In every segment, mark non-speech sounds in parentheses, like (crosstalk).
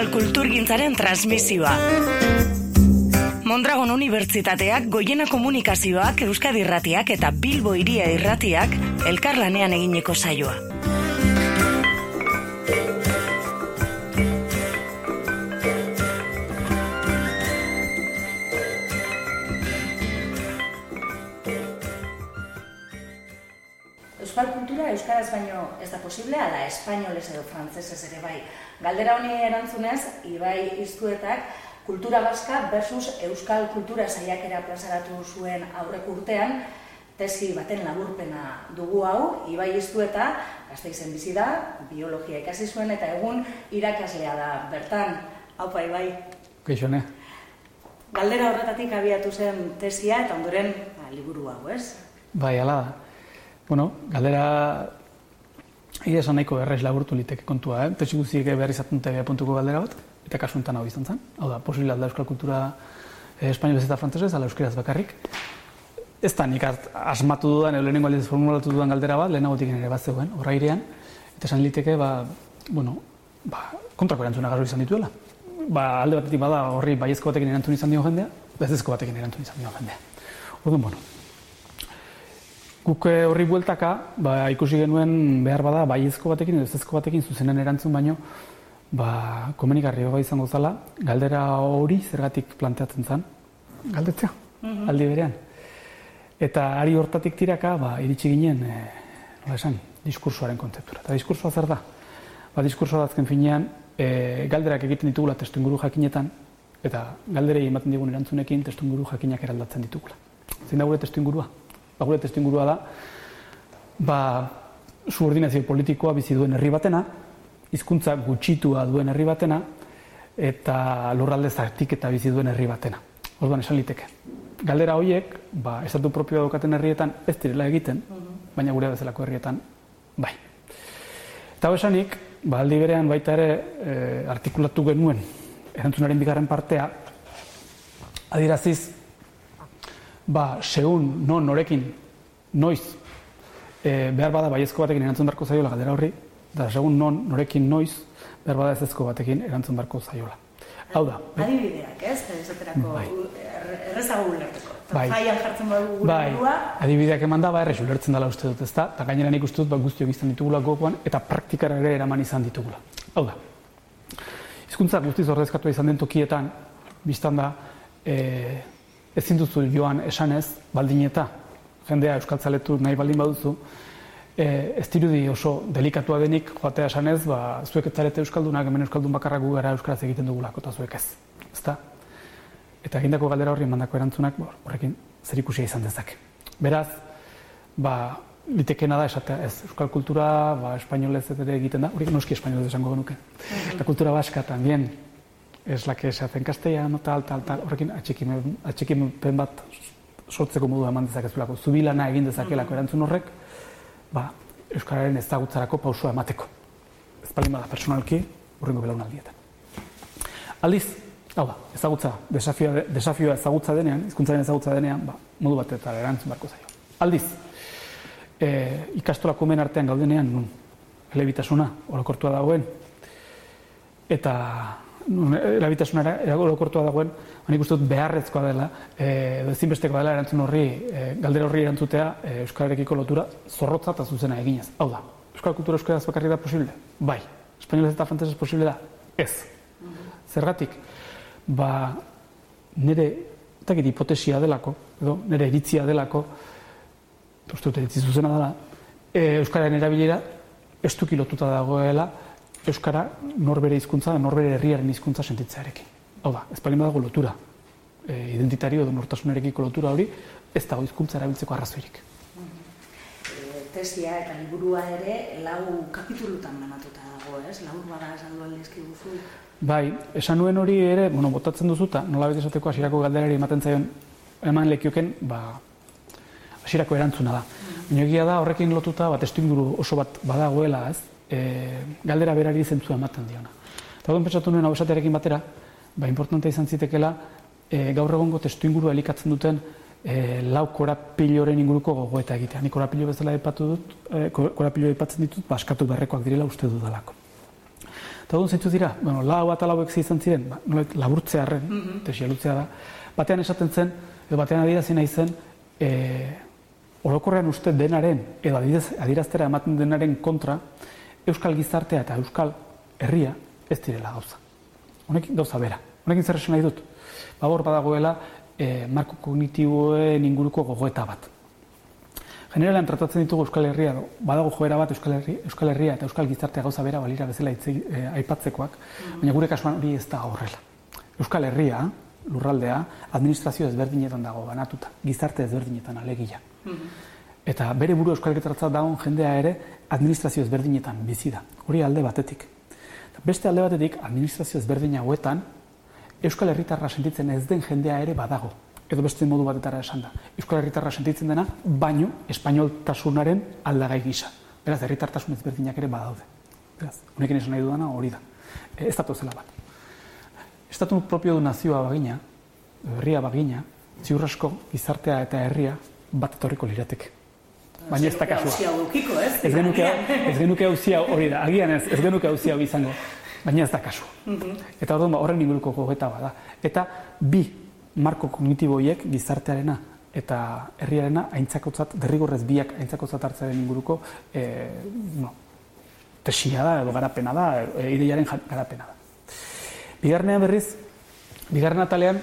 euskal kulturgintzaren transmisioa. Mondragon Unibertsitateak, Goiena Komunikazioak, Euskadi Irratiak eta Bilbo Iria Irratiak elkarlanean egineko saioa. Euskaraz baino ez da posible, ala espainolez edo frantzesez ere bai. Galdera honi erantzunez, Ibai Iztuetak kultura baska versus euskal kultura saiakera plazaratu zuen aurrek urtean, tesi baten laburpena dugu hau, Ibai Iztueta, gazteizen bizi da, biologia ikasi zuen eta egun irakaslea da. Bertan, haupa Ibai. Keixone. Galdera horretatik abiatu zen tesia eta ondoren ba, liburu hau, ez? Bai, ala da. Bueno, galdera Ia esan nahiko errez laburtu liteke kontua, eh? Tesi guztiek behar izaten galdera bat, eta kasu enten hau izan zen. Hau da, posible alda euskal kultura eh, espainolez eta frantzesez, ala euskeraz bakarrik. Ez da nik asmatu dudan, edo lehenengo aldiz formulatu dudan galdera bat, lehenagotik ere bat zegoen, horra irean, eta esan liteke, ba, bueno, ba, kontrako erantzuna gazo izan dituela. Ba, alde batetik bada horri baiezko batekin erantzun izan dio jendea, bezezko batekin erantzun izan dio jendea. Orduan, bueno, Guk eh, horri bueltaka, ba, ikusi genuen behar bada, baiezko batekin edo ezezko batekin zuzenen erantzun baino, ba, komunikarri izango zala, galdera hori zergatik planteatzen zen, galdetzea, mhm. aldi berean. Eta ari hortatik tiraka, ba, iritsi ginen, e, nola esan, diskursoaren kontzeptura. Eta diskursoa zer da? Ba, diskursoa azken finean, e, galderak egiten ditugula testu inguru jakinetan, eta galderei ematen digun erantzunekin testu inguru jakinak eraldatzen ditugula. Zein da gure testu ingurua? Ba, gure testu ingurua da, ba, subordinazio politikoa bizi duen herri batena, hizkuntza gutxitua duen herri batena, eta lurralde zartik eta bizi duen herri batena. Orduan esan liteke. Galdera horiek, ba, estatu propioa daukaten herrietan ez direla egiten, baina gure bezalako herrietan, bai. Eta esanik, ba, aldi berean baita ere e, artikulatu genuen erantzunaren bigarren partea, adiraziz, ba, segun non norekin noiz e, behar bada baiezko batekin erantzun beharko zaiola galdera horri, da segun non norekin noiz behar bada ezezko batekin erantzun beharko zaiola. Hau da. Adibideak, ez? Esaterako bai. errezago ulerteko. Bai. jartzen badugu gure bai. Adibideak eman da, ba, errex ulertzen dela uste dut, ezta? Eta gainera nik uste dut, ba, guztiok izan ditugula gokoan, eta praktikara ere eraman izan ditugula. Hau da. Hizkuntza guztiz ordezkatu izan den tokietan, biztan da, e, ezin duzu joan esanez, baldin eta jendea euskaltzaletu nahi baldin baduzu, e, ez dirudi oso delikatua denik joatea esanez, ba, zuek ez zarete euskaldunak, hemen euskaldun bakarra gu gara euskaraz egiten dugulako, eta zuek ez. Ezta? Eta egindako galdera horri mandako erantzunak, ba, horrekin zer ikusia izan dezake. Beraz, ba, litekena da esatea, ez, euskal kultura, ba, espainolez ere egiten da, hori noski espainolez esango genuke. Eta kultura baska, tambien, es la que se hace en castellano, tal, tal, tal, horrekin atxekimen bat sortzeko modu eman dezakezulako, zubilana egin dezakelako erantzun horrek, ba, Euskararen ezagutzarako pausua emateko. Ez bada personalki, urrengo belaunaldietan. Aldiz, hau da, ezagutza, desafioa, desafioa ezagutza denean, hizkuntzaren ezagutza denean, ba, modu bat eta erantzun barko zaio. Aldiz, e, ikastolako men artean gaudenean, nun, elebitasuna, orokortua dagoen, eta erabitasunara eragokortua dagoen, nik uste dut beharrezkoa dela, eh, edo ezinbesteko dela erantzun horri, e, galdera horri erantzutea e, Euskararekiko lotura zorrotza eta zuzena eginez. Hau da, Euskal kultura Euskaraz bakarri da posible? Bai. Espainolez eta frantzesez posible da? Ez. Zergatik, ba, nire, eta hipotesia delako, edo nire iritzia delako, uste dut eritzi zuzena dela, e, Euskararen erabilera estuki lotuta dagoela, euskara norbere hizkuntza, norbere herriaren hizkuntza sentitzearekin. Hau da, ez badago lotura, e, identitario edo nortasunarekiko lotura hori, ez dago hizkuntza erabiltzeko arrazoirik. E, tesia eta liburua ere lau kapitulutan banatuta dago, ez? Lau bada esan duen guzu. Bai, esan nuen hori ere, bueno, botatzen duzuta, nola bete esateko hasierako galderari ematen zaion eman lekioken, ba, hasierako erantzuna da. Mm. egia da horrekin lotuta, bat testu oso bat badagoela, ez? E, galdera berari zentzua ematen diona. Eta guen pentsatu nuen hau esatearekin batera, ba, importante izan zitekela, e, gaur egongo testu inguru elikatzen duten e, lau korapiloren inguruko gogoeta egitea. Ni korapilo bezala epatu dut, e, korapilo epatzen ditut, ba, eskatu berrekoak direla uste dudalako. Eta duen zeintzu dira, bueno, lau bat alauek izan ziren, ba, nolet, laburtzearen, mm -hmm. tesia lutzea da, batean esaten zen, edo batean adierazien nahi zen, e, orokorrean uste denaren, edo adieraztera ematen denaren kontra, euskal gizartea eta euskal herria ez direla gauza. Honekin gauza bera. Honekin zer esan nahi dut? Babor badagoela e, marko kognitiboen inguruko gogoeta bat. Generalean tratatzen ditugu Euskal Herria, badago joera bat Euskal Herria, Euskal Herria eta Euskal Gizartea gauza bera balira bezala itzei, e, aipatzekoak, mm. baina gure kasuan hori ez da horrela. Euskal Herria, lurraldea, administrazio ezberdinetan dago banatuta, gizarte ezberdinetan alegia. Mm. Eta bere buru Euskal Gizartea dagoen jendea ere administrazio ezberdinetan bizi da. Hori alde batetik. Beste alde batetik, administrazio ezberdin hauetan, Euskal Herritarra sentitzen ez den jendea ere badago. Edo beste modu batetara esan da. Euskal Herritarra sentitzen dena, baino espainoltasunaren aldagai gisa. Beraz, herritartasun ezberdinak ere badaude. Beraz, honekin esan nahi dudana hori da. E, ez zela bat. Estatu propio du nazioa bagina, herria bagina, ziurrasko gizartea eta herria bat etorriko lirateke. Baina ez da kasua. Ez genuke ez genuke hori da. Agian ez, ez genuke hauzia izango baina ez da kasu. Mhm. Eta orduan ba, horren inguruko gogeta bada. Eta bi marko kognitibo hiek gizartearena eta herriarena aintzakotzat derrigorrez biak aintzakotzat hartzearen inguruko e, no, tesia da edo garapena da, e, ideiaren garapena da. Bigarrenean berriz, bigarren atalean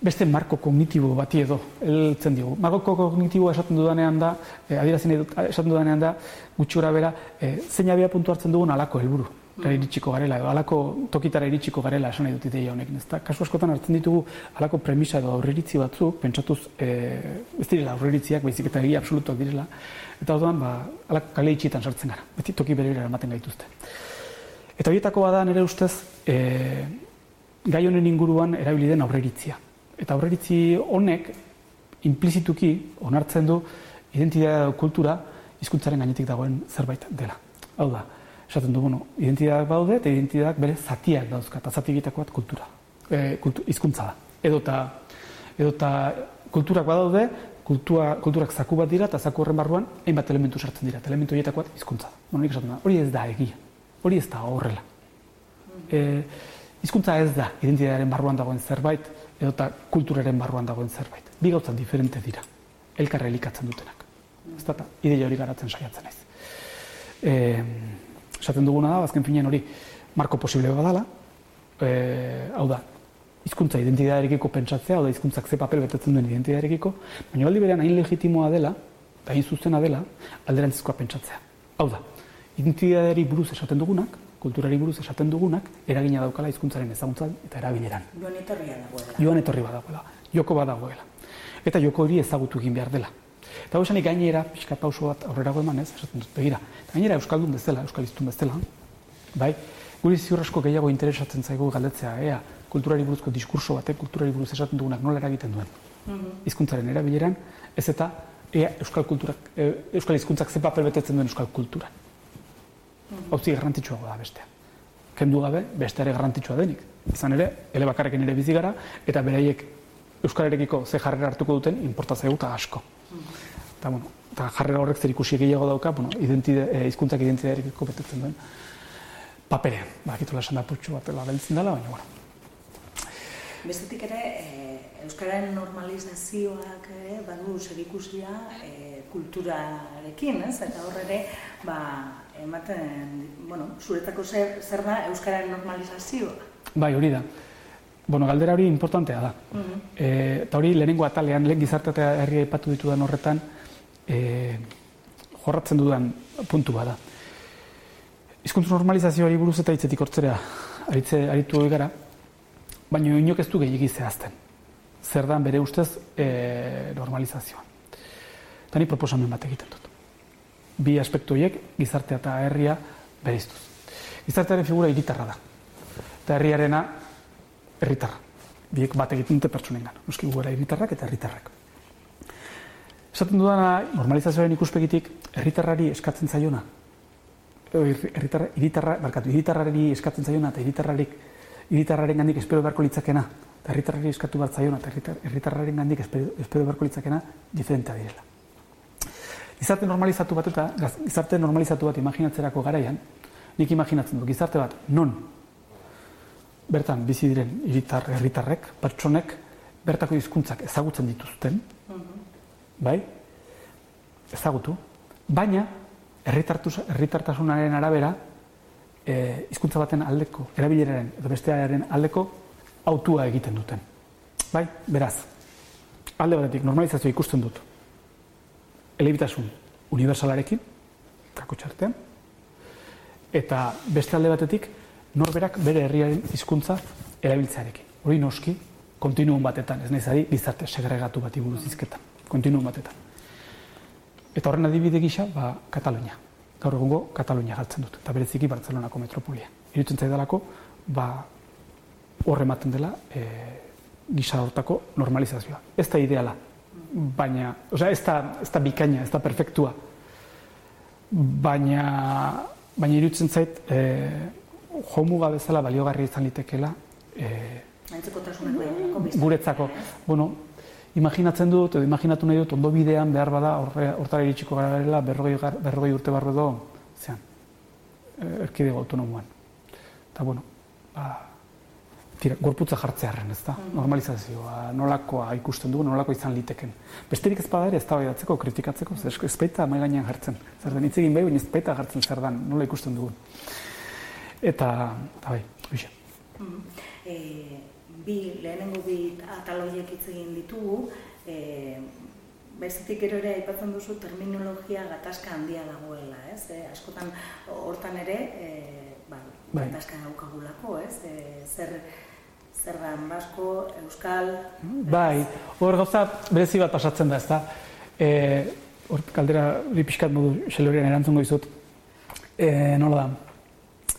beste marko kognitibo bati edo heltzen digu. Marko kognitibo esaten dudanean da, e, esaten dudanean da, gutxura bera, e, zein abia puntu hartzen dugun alako helburu iritsiko garela, edo alako tokitara iritsiko garela esan nahi dut ideia honekin. Ez kasu askotan hartzen ditugu alako premisa edo aurriritzi batzuk, pentsatuz e, ez direla aurriritziak, baizik eta egia absolutuak direla, eta orduan ba, alako kale itxitan sartzen gara, beti toki bere ematen gaituzte. Eta horietako bada nire ustez, e, gai honen inguruan erabili den aurriritzia. Eta aurriritzi honek, implizituki, onartzen du, identitatea kultura, hizkuntzaren gainetik dagoen zerbait dela. Hau da, esaten du, bueno, identitateak baude eta identitateak bere zatiak dauzka, eta zati bat kultura, e, kultu, izkuntza da. Edo eta kulturak badaude, kultura, kulturak zaku bat dira, eta zaku horren barruan, hainbat elementu sartzen dira, eta elementu horietako bat izkuntza da. Bueno, esaten da, hori ez da egia, hori ez da horrela. E, izkuntza ez da identitatearen barruan dagoen zerbait, edo eta kulturaren barruan dagoen zerbait. Bi gauzan diferente dira, elkarra elikatzen dutenak. Ez da, ideia hori garatzen saiatzen ez. E, esaten duguna da, azken finean hori marko posible badala, e, hau da, hizkuntza identitatearekiko pentsatzea, hau da, hizkuntzak ze papel betetzen duen identitatearekiko, baina aldi berean hain legitimoa dela, eta hain zuzena dela, alderantzizkoa pentsatzea. Hau da, identitateari buruz esaten dugunak, kulturari buruz esaten dugunak, eragina daukala hizkuntzaren ezaguntzan eta erabileran. Joan etorri badagoela. Joan etorri badagoela. Joko badagoela. Eta joko hori ezagutu egin behar dela. Eta hau gainera, pixka pauso bat aurrera eman ez, esaten dut, begira, gainera Euskaldun bezala, Euskaliztun bezala, bai, guri ziur asko gehiago interesatzen zaigu galdetzea, ea, kulturari buruzko diskurso batek, kulturari buruz esaten dugunak nola eragiten duen. Mhm. Hizkuntzaren erabileran, ez eta ea Euskal kulturak, e, Euskal hizkuntzak ze papel betetzen duen Euskal kultura. Hau zi garrantzitsua da bestea. Kendu gabe, beste ere garrantzitsua denik. Izan ere, ele bakarrekin ere bizi gara, eta beraiek Euskalerekiko ze jarrera hartuko duten, importatzea eta asko. Eta, bueno, eta jarrera horrek zer ikusi gehiago dauka, bueno, identide, e, izkuntzak identitatearekiko betetzen duen paperean. Ba, akitola esan da putxu bat dela dela, baina, bueno. Bestetik ere, e, Euskararen normalizazioak ere, badu zer ikusia e, kulturarekin, ez? Eta horre ere, ba, ematen, bueno, zuretako zer, zer da Euskararen normalizazioa? Bai, hori da. Bueno, galdera hori importantea da. Mm eta hori lehenengo atalean, lehen gizartatea herria ipatu ditudan horretan, e, jorratzen dudan puntu bada. Hizkuntza normalizazioari buruz eta hitzetik hortzera aritze aritu hori gara, baina inok ez du gehiagi zehazten. Zer da bere ustez e, normalizazioa. Tani proposamen bat egiten dut. Bi aspektu horiek gizartea eta herria bereiztuz. Gizartearen figura hiritarra da. Eta herriarena herritarra. Biek bat egiten dute pertsonen gana. Euski gara hiritarrak eta herritarrak. Esaten dudana, normalizazioaren ikuspegitik, herritarrari eskatzen zaiona, herritarra, iritarra, barkatu, iritarrari eskatzen zaiona, eta iritarrarik, iritarraren gandik espero beharko litzakena, eta herritarrari eskatu bat zaiona, eta herritarraren gandik espero, espero beharko litzakena, diferentea direla. Gizarte normalizatu bat eta, gizarte normalizatu bat imaginatzerako garaian, nik imaginatzen dut, gizarte bat, non, bertan bizi diren hiritar herritarrek, pertsonek, bertako hizkuntzak ezagutzen dituzten, bai, ezagutu, baina, herritartasunaren arabera, e, hizkuntza baten aldeko, erabileraren edo bestearen aldeko, autua egiten duten. Bai, beraz, alde batetik normalizazioa ikusten dut. Elebitasun universalarekin, kako txartean, eta beste alde batetik norberak bere herriaren hizkuntza erabiltzearekin. Hori noski, kontinuum batetan, ez nahi gizarte segregatu bat buruz izketan, kontinuum batetan. Eta horren adibide gisa, ba, Katalunia. Gaur egungo Katalunia galtzen dut, eta bereziki Bartzelonako metropolia. Irutzen zaidalako, ba, horre ematen dela e, gisa hortako normalizazioa. Ez da ideala, baina, oza, ez da, ez da bikaina, ez da perfektua. Baina, baina irutzen zait, e, jomuga bezala baliogarri izan litekela, e, guretzako. Bueno, imaginatzen dut, edo imaginatu nahi dut, ondo bidean behar bada, hortara iritsiko gara garela, berrogei, berrogei urte barro edo, zean, erkidego autonomoan. Eta, bueno, ba, tira, gorputza jartzearen, ez da, mm. normalizazioa, nolakoa ikusten dugu, nolako izan liteken. Besterik ez bada ere, ez da kritikatzeko, ez baita mai gainean jartzen. Zer den, itzegin bai, ez baita jartzen zer den, nola ikusten dugu. Eta, eta bai, bixe. Mm. E, bi, lehenengo bi ataloiek hitz egin ditugu, e, Bestetik gero ere aipatzen duzu terminologia gatazka handia dagoela, ez? E, askotan hortan ere, e, ba, bai. gatazka daukagulako, ez? E, zer, zerran basko, euskal... Bai, hor gauza berezi bat pasatzen da, ez da. E, hor kaldera hori pixkat modu xelorian erantzun goizut. E, nola da?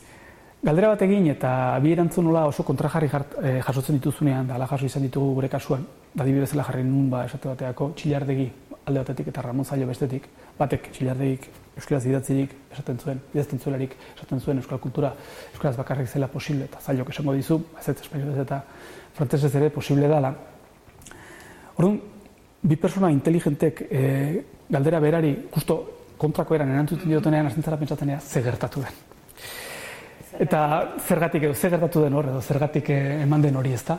Galdera bat egin eta bi erantzun nola oso kontrajarri e, jasotzen dituzunean, da ala jaso izan ditugu gure kasuan, da dibidezela jarri nun ba esate bateako txilardegi alde batetik eta Ramon Zailo bestetik, batek txilardegik euskaraz idatzirik esaten zuen, idazten zuelarik esaten zuen euskal kultura euskaraz bakarrik zela posible eta zailok esango dizu, ez ez espainolez eta frantzesez ere posible dala. Orduan, bi persona inteligentek e, galdera berari justo kontrako eran erantzuten diotenean hasten zara pentsatzen ze gertatu den. Eta zergatik edo, zer gertatu den hor edo, zergatik eh, eman den hori ezta.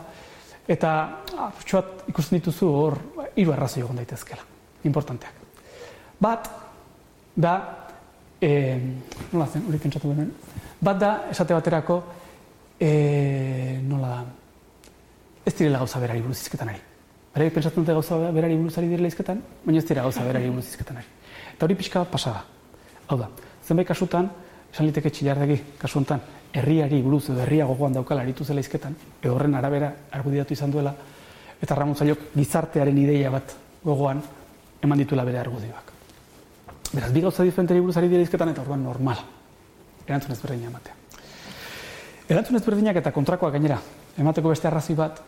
Eta, ah, ikusten dituzu hor, hiru arrazoi egon daitezkela, importanteak. Bat, da, e, nola zen, hori pentsatu denen, bat da, esate baterako, e, nola da, ez direla gauza berari buruz izketan ari. Bera, pentsatzen dute gauza berari buruz ari direla izketan, baina ez dira gauza berari buruz izketan ari. Eta hori pixka pasada. Hau da, zenbait kasutan, esan liteke txilardegi, kasu honetan, herriari buruz edo herria gogoan daukala aritu zela izketan, horren arabera argudiatu izan duela, eta Ramon gizartearen ideia bat gogoan eman dituela bere argudioak. Beraz, bi gauza diferenteri buruz ari dira izketan, eta orduan normal. Erantzun ezberdina ematea. Erantzun ezberdinak eta kontrakoak gainera, emateko beste arrazi bat,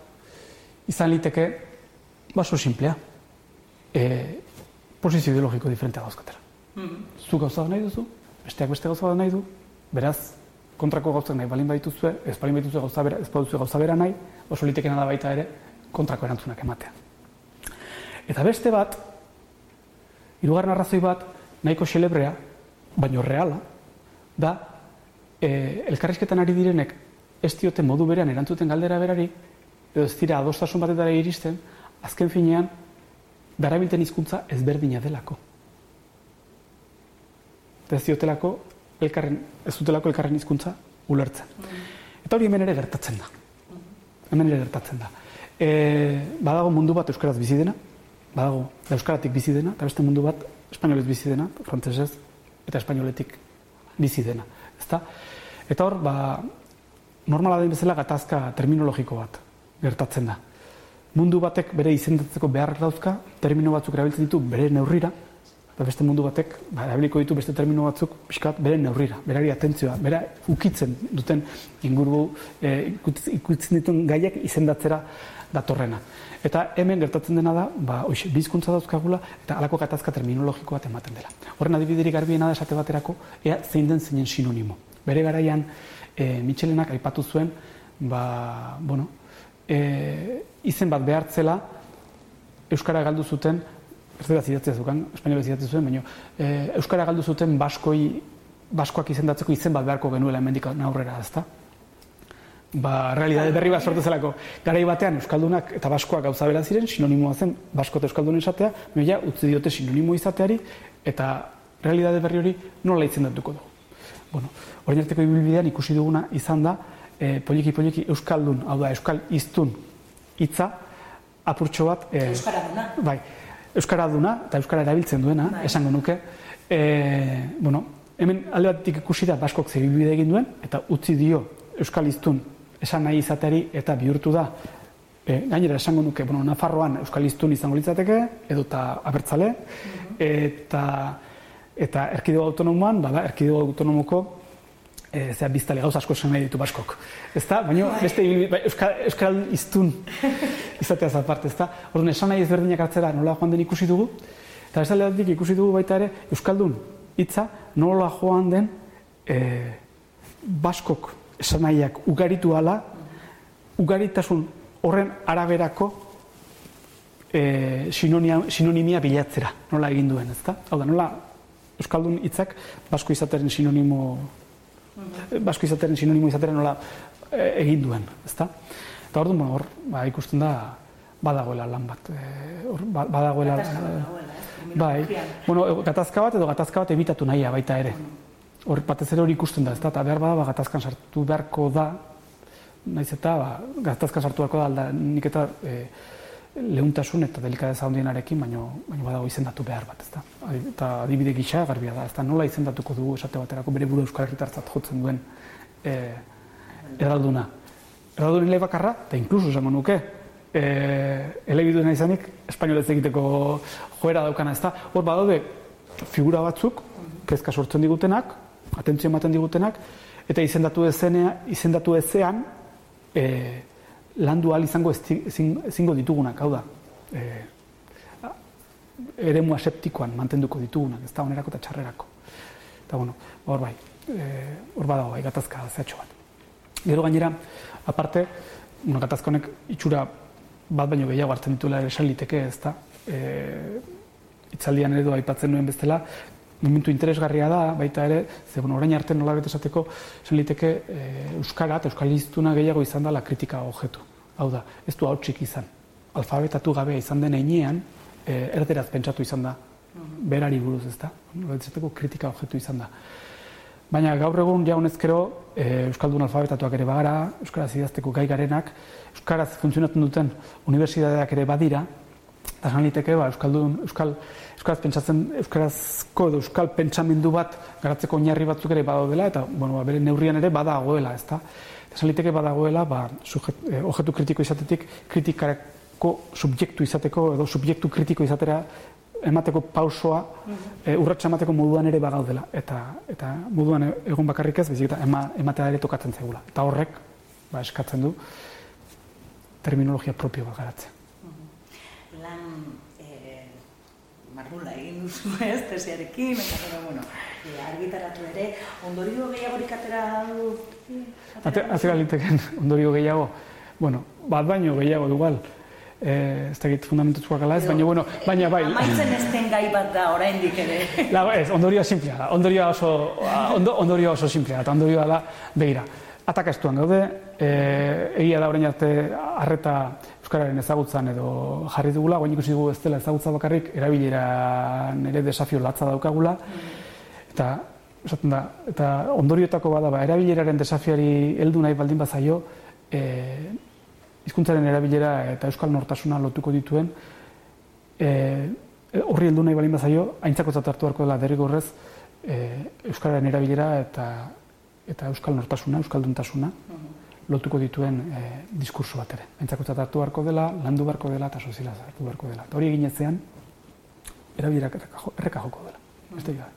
izan liteke, baso simplea, e, posizio ideologiko diferentea dauzkatera. Mm -hmm. Zu gauza nahi duzu, besteak beste gauza bat nahi du, beraz, kontrako gauzak nahi balin baituzue, ez balin baituzue gauza bera, ez baduzue gauza bera nahi, oso litekena da baita ere, kontrako erantzunak ematea. Eta beste bat, hirugarren arrazoi bat, nahiko xelebrea, baino reala, da, e, elkarrizketan ari direnek, ez diote modu berean erantzuten galdera berari, edo ez dira adostasun batetara iristen, azken finean, darabilten hizkuntza ezberdina delako ez diotelako elkarren, ez dutelako elkarren hizkuntza ulertzen. Eta hori hemen ere gertatzen da. Hemen ere gertatzen da. E, badago mundu bat euskaraz bizi dena, badago euskaratik bizi dena, eta beste mundu bat espainolez bizi dena, frantsesez eta espainoletik bizi dena. Ezta? Eta hor, ba, normala den bezala gatazka terminologiko bat gertatzen da. Mundu batek bere izendatzeko beharrak dauzka, termino batzuk erabiltzen ditu bere neurrira, eta beste mundu batek ba, erabiliko ditu beste termino batzuk pixkat bere neurrira, berari atentzioa, bera ukitzen duten inguru e, ikutzen dituen gaiak izendatzera datorrena. Eta hemen gertatzen dena da, ba, oixe, bizkuntza dauzkagula eta alako gatazka terminologiko bat ematen dela. Horren adibiderik garbiena da esate baterako, ea zein den zeinen sinonimo. Bere garaian, e, Michelenak aipatu zuen, ba, bueno, e, izen bat behartzela, Euskara galdu zuten dira zidatzea zukan, espainola zidatzea zuen, baina e, Euskara galdu zuten baskoi baskoak izendatzeko izen bat beharko genuela hemendik aurrera, ezta? Ba, realidade berri bat sortu zelako. Garai batean euskaldunak eta baskoak gauza bera ziren, sinonimoa zen basko eta euskaldun esatea, ja utzi diote sinonimo izateari eta realidade berri hori nola izendatuko dugu. Bueno, orain arteko ibilbidean ikusi duguna izan da e, poliki poliki euskaldun, hau da euskal iztun hitza apurtxo bat e, euskaraduna. Bai. Euskaraduna eta euskara erabiltzen duena, bai. esango nuke. E, bueno, hemen alde batetik ikusi da baskok zer egin duen eta utzi dio euskal iztun esan nahi izateari eta bihurtu da e, gainera esango nuke, bueno, Nafarroan euskal iztun izango litzateke, edo eta abertzale, mhm. eta eta erkidego autonomoan, bada, erkidego autonomoko e, zera biztale gauz asko esan nahi ditu baskok. Ez da? Baina bai. beste bai, euskal, euskal iztun izatea zaparte, ez da? Orduan, esan nahi ezberdinak hartzera nola joan den ikusi dugu, eta ez ikusi dugu baita ere, euskaldun hitza nola joan den e, baskok esanaiak ugaritu ala, ugaritasun horren araberako e, sinonimia bilatzera, nola egin duen, ezta? Hau da, nola Euskaldun hitzak basko izateren sinonimo. Basko izateren sinonimo izateren nola e, egin duen, ezta? Eta hor, bueno, hor, ba, ikusten da, badagoela lan bat. E, hor, ba, badagoela... Eh? Bai, bueno, gatazka bat edo gatazka bat ebitatu nahia baita ere. Mhm hor batez ere hori ikusten da, ez da, eta behar bada, ba, gatazkan sartu beharko da, naiz eta, ba, gatazkan sartu beharko da, alda, nik eta e, lehuntasun eta delikadez handienarekin, baino, baino badago izendatu behar bat, ez da. Eta adibide gisa garbia da, ez da, nola izendatuko dugu esate baterako bere buru euskal herritartzat jotzen duen e, eralduna. Eraldun ele bakarra, eta inkluso esango nuke, e, elebiduna izanik, espainolez egiteko joera daukana, ez da. Hor badaude figura batzuk, kezka sortzen digutenak, atentzio ematen digutenak, eta izendatu ezenea, izendatu ezean, e, landu ahal izango ezingo ditugunak, hau da, e, ere aseptikoan mantenduko ditugunak, ez da onerako eta txarrerako. Eta bueno, hor bai, e, hor badago, bai, gatazka zehatxo bat. Gero gainera, aparte, bueno, gatazka honek itxura bat baino gehiago hartzen dituela ere esan liteke, ez da, e, itzaldian edo aipatzen nuen bezala, momentu interesgarria da, baita ere, ze bueno, orain arte nola bete esateko, zen liteke e, Euskara eta Euskal Iztuna gehiago izan dela kritika objetu. Hau da, ez du hautsik izan. Alfabetatu gabea izan den einean, e, erderaz pentsatu izan da, berari buruz ez da, nola esateko kritika objetu izan da. Baina gaur egun ja honezkero e, Euskaldun alfabetatuak ere bagara, Euskaraz idazteko gai garenak, Euskaraz funtzionatzen duten unibertsitateak ere badira, eta zan liteke, ba, Euskaldun, Euskal, Euskaraz pentsatzen, Euskarazko edo Euskal pentsamendu bat garatzeko oinarri batzuk ere badaudela, eta bueno, ba, bere neurrian ere badagoela, ezta? Eta zan liteke badagoela, ba, sujet, eh, objektu kritiko izatetik, kritikareko subjektu izateko, edo subjektu kritiko izatera emateko pausoa, mm -hmm. urratsa emateko moduan ere bagaudela. Eta, eta moduan egon bakarrik ez, bezik eta ema, ematea ere tokatzen zegula. Eta horrek, ba, eskatzen du, terminologia propio bat garatzen. Mardula egin duzu (laughs) ez, tesiarekin, eta gero, bueno, e, argitaratu ere, ondorio gehiagorik atera du? Atera liteken, (laughs) ondorio gehiago, bueno, bat baino gehiago dugal, eh, ez da git fundamentuzkoak ala ez, baina, bueno, baina bai. Amaitzen ez den gai bat da, oraindik ere. (laughs) La, ez, ondorioa simplea da, ondorioa oso, ondo, ondorioa oso simplea da, ondorioa da, begira. Atakastuan gaude, eh, egia da orain arte harreta euskararen ezagutzan edo jarri dugula, baina ikusi dugu ez dela ezagutza bakarrik, erabilera nire desafio latza daukagula, eta esaten da, eta ondorioetako bada, ba, erabileraren desafiari heldu nahi baldin bazaio, e, hizkuntzaren erabilera eta euskal nortasuna lotuko dituen, e, horri heldu nahi baldin bazaio, aintzako hartu beharko dela derrigorrez, e, euskararen erabilera eta eta euskal nortasuna, euskalduntasuna, lotuko dituen e, diskurso bat ere. Entzakotzat hartu beharko dela, landu beharko dela eta sozialaz hartu beharko dela. Eta hori egin ezean, erabirak erreka joko dela. Mm.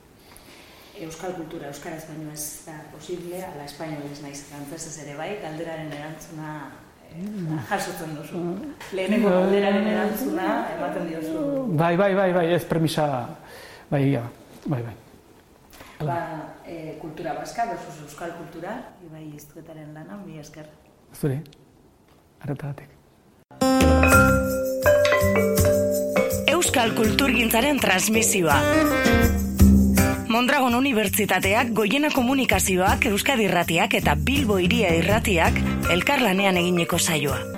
Euskal kultura, Euskaraz baino ez da posible, ala espainolez naiz frantzesez ere bai, galderaren erantzuna eh, jasotzen duzu. Lehenengo galderaren erantzuna ematen diozu. Bai, bai, bai, bai, ez premisa, bai, bai, bai ba, e, kultura baska versus euskal kultura, ibai iztuetaren lana, mi esker. Zure, arretagatik. Euskal kulturgintzaren transmisioa. Mondragon Unibertsitateak, Goiena Komunikazioak, Euskadi Irratiak eta Bilbo Iria Irratiak elkarlanean egineko saioa.